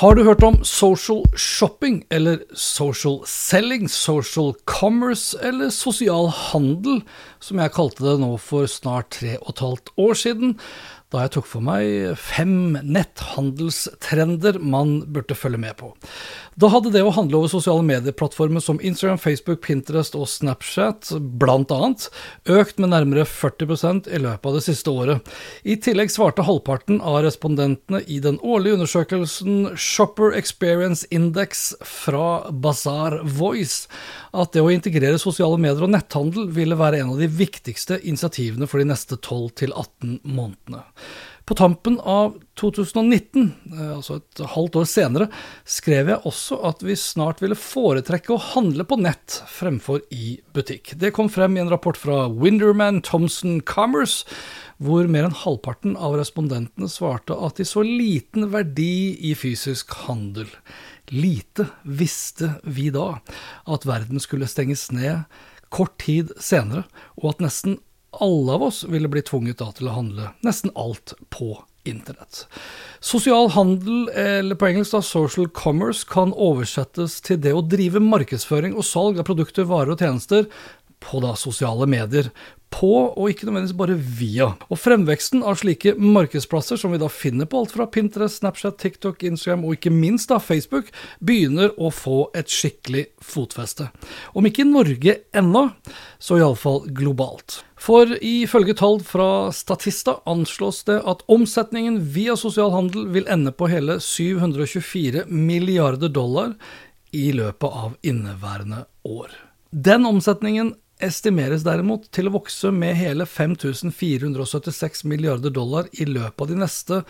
Har du hørt om social shopping, eller social selling, social commerce, eller sosial handel, som jeg kalte det nå for snart tre og et halvt år siden, da jeg tok for meg fem netthandelstrender man burde følge med på. Da hadde det å handle over sosiale medieplattformer som Instagram, Facebook, Pinterest og Snapchat annet økt med nærmere 40% i løpet av det siste året. I tillegg svarte halvparten av respondentene i den årlige undersøkelsen Shopper Experience Index fra Bazaar Voice at det å integrere sosiale medier og netthandel ville være en av de viktigste initiativene for de neste 12 18 månedene. På tampen av 2019, eh, altså et halvt år senere, skrev jeg også at vi snart ville foretrekke å handle på nett fremfor i butikk. Det kom frem i en rapport fra Winderman Thomson Commerce, hvor mer enn halvparten av respondentene svarte at de så liten verdi i fysisk handel. Lite visste vi da at verden skulle stenges ned kort tid senere, og at nesten alle av oss ville bli tvunget da til å handle nesten alt på internett. Sosial handel, eller på engelsk da social commerce, kan oversettes til det å drive markedsføring og salg av produkter, varer og tjenester på da sosiale medier, på og ikke nødvendigvis bare via. Og fremveksten av slike markedsplasser, som vi da finner på alt fra Pinterest, Snapchat, TikTok, Instagram og ikke minst da Facebook, begynner å få et skikkelig fotfeste. Om ikke i Norge ennå, så iallfall globalt. For ifølge tall fra Statista anslås det at omsetningen via sosial handel vil ende på hele 724 milliarder dollar i løpet av inneværende år. Den omsetningen estimeres derimot til å vokse med hele 5476 milliarder dollar i løpet av de neste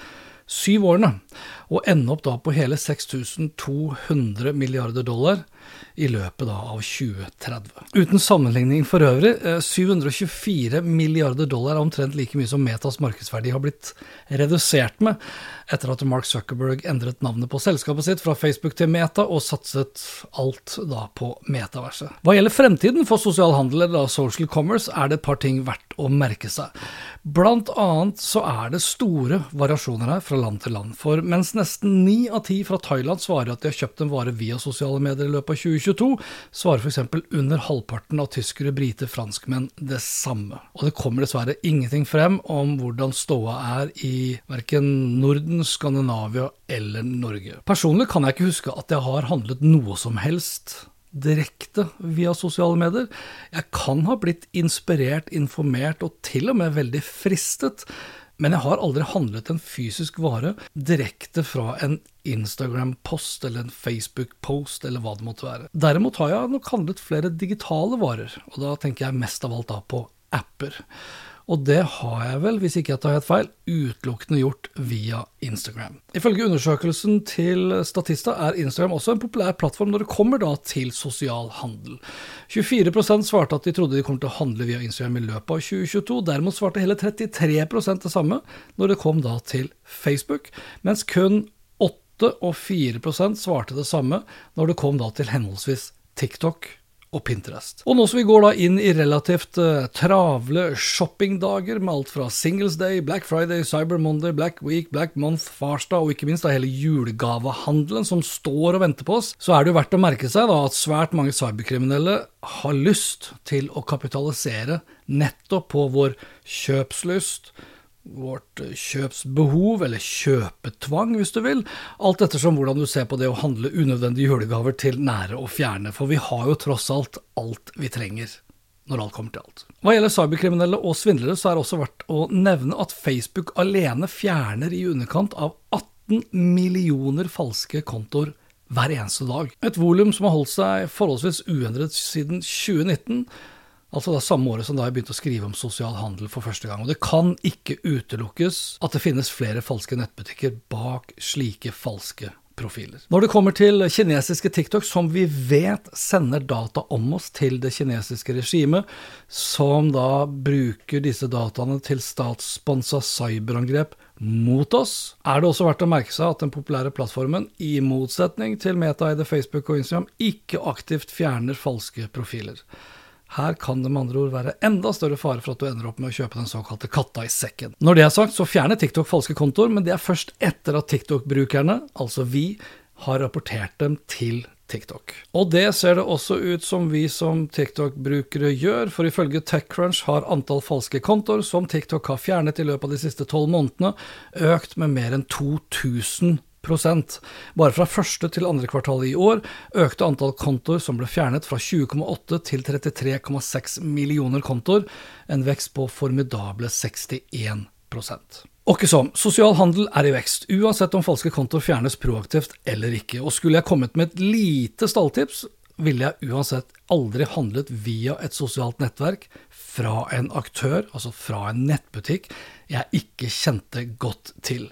syv årene, og ende opp da på hele 6200 milliarder dollar i løpet av 2030. Uten sammenligning for øvrig, 724 milliarder dollar er omtrent like mye som Metas markedsverdi har blitt redusert med etter at Mark Zuckerberg endret navnet på selskapet sitt fra Facebook til Meta og satset alt da på metaverset. Hva gjelder fremtiden for sosial handel eller social commerce, er det et par ting verdt å merke seg. Blant annet så er det store variasjoner her fra land til land, for mens nesten ni av ti fra Thailand svarer at de har kjøpt en vare via sosiale medier i løpet av 2022, svarer f.eks. under halvparten av tyskere, briter, franskmenn det samme. Og det kommer dessverre ingenting frem om hvordan ståa er i verken Norden, Skandinavia eller Norge. Personlig kan jeg ikke huske at jeg har handlet noe som helst direkte via sosiale medier. Jeg kan ha blitt inspirert, informert og til og med veldig fristet, men jeg har aldri handlet en fysisk vare direkte fra en Instagram-post eller en Facebook-post eller hva det måtte være. Derimot har jeg nok handlet flere digitale varer, og da tenker jeg mest av alt da på apper. Og det har jeg vel, hvis ikke jeg tar helt feil, utelukkende gjort via Instagram. Ifølge undersøkelsen til Statista er Instagram også en populær plattform når det kommer da til sosial handel. 24% svarte at de trodde de kom til å handle via Instagram i løpet av 2022. Derimot svarte hele 33% det samme når det kom da til Facebook, mens kun 8 og 4% svarte det samme når det kom da til henholdsvis TikTok og Pinterest. Og nå som vi går da inn i relativt uh, travle shoppingdager med alt fra Singles Day, Black Friday, Cyber Monday, Black Week, Black Month, Farsdag og ikke minst da hele julegavehandelen som står og venter på oss, så er det jo verdt å merke seg da at svært mange cyberkriminelle har lyst til å kapitalisere nettopp på vår kjøpslyst, vårt kjøpsbehov, eller kjøpetvang hvis du vil, alt ettersom hvordan du ser på det å handle unødvendige julegaver til nære og fjerne, for vi har jo tross alt alt vi trenger når alt kommer til alt. Hva gjelder cyberkriminelle og svindlere, så er det også verdt å nevne at Facebook alene fjerner i underkant av 18 millioner falske kontoer hver eneste dag. Et volum som har holdt seg forholdsvis uendret siden 2019. Altså det er samme året som da jeg begynte å skrive om sosial handel for første gang. Og det kan ikke utelukkes at det finnes flere falske nettbutikker bak slike falske profiler. Når det kommer til kinesiske TikTok, som vi vet sender data om oss til det kinesiske regimet, som da bruker disse dataene til statssponsa cyberangrep mot oss, er det også verdt å merke seg at den populære plattformen, i motsetning til metaeide Facebook og Instagram, ikke aktivt fjerner falske profiler. Her kan det med andre ord være enda større fare for at du ender opp med å kjøpe den såkalte katta i sekken. Når det er sagt, så fjerner TikTok falske kontoer, men det er først etter at TikTok-brukerne, altså vi, har rapportert dem til TikTok. Og det ser det også ut som vi som TikTok-brukere gjør, for ifølge TechCrunch har antall falske kontoer som TikTok har fjernet i løpet av de siste tolv månedene, økt med mer enn 2000 bare fra første til andre kvartal i år økte antall kontoer som ble fjernet fra 20,8 til 33,6 millioner kontoer, en vekst på formidable 61 Åkke som, sosial handel er i vekst, uansett om falske kontoer fjernes proaktivt eller ikke, og skulle jeg kommet med et lite stalltips, ville jeg uansett aldri handlet via et sosialt nettverk fra en aktør, altså fra en nettbutikk, jeg ikke kjente godt til.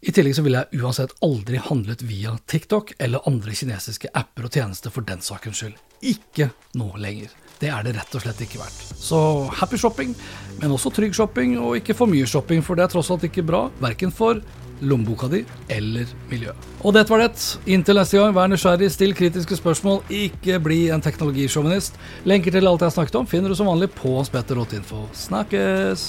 I tillegg så ville jeg uansett aldri handlet via TikTok eller andre kinesiske apper og tjenester for den sakens skyld. Ikke nå lenger. Det er det rett og slett ikke verdt. Så happy shopping, men også trygg shopping, og ikke for mye shopping, for det er tross alt ikke bra, verken for lommeboka di eller miljøet. Og dette var det. Inntil neste gang, vær nysgjerrig, still kritiske spørsmål, ikke bli en teknologisjåvinist. Lenker til alt jeg snakket om finner du som vanlig på spetter.info. Snakkes!